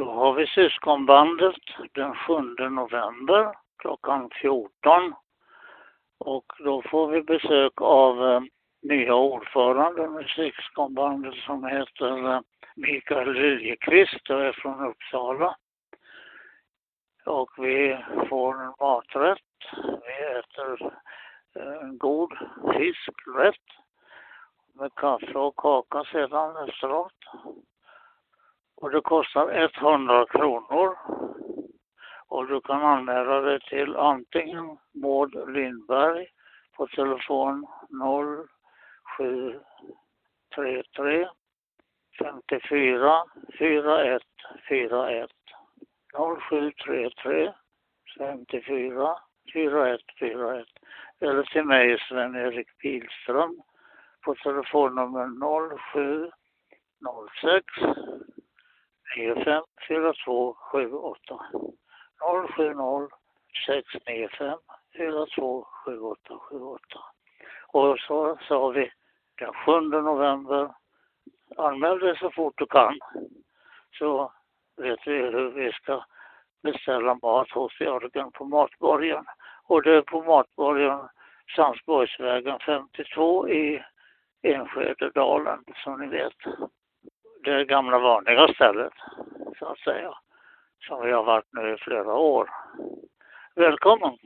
Då har vi syskonbandet den 7 november klockan 14. Och då får vi besök av eh, nya ordföranden i syskonbandet som heter eh, Mikael Liljekvist och är från Uppsala. Och vi får en maträtt. Vi äter eh, en god fiskrätt med kaffe och kaka sedan efteråt. Och det kostar 100 kronor. Och du kan anmäla dig till antingen Maud Lindberg på telefon 0733 54 41 41 0733 54 41 41 eller till mig Sven-Erik Pilström på telefonnummer 0706 95 4278 070 695 427878. Och så sa vi den 7 november, anmäl dig så fort du kan så vet vi hur vi ska beställa mat hos Jörgen på Matborgen. Och det är på Matborgen Sandsborgsvägen 52 i Enskededalen som ni vet. Det gamla vanliga stället så att säga. Som vi har varit nu i flera år. Välkommen!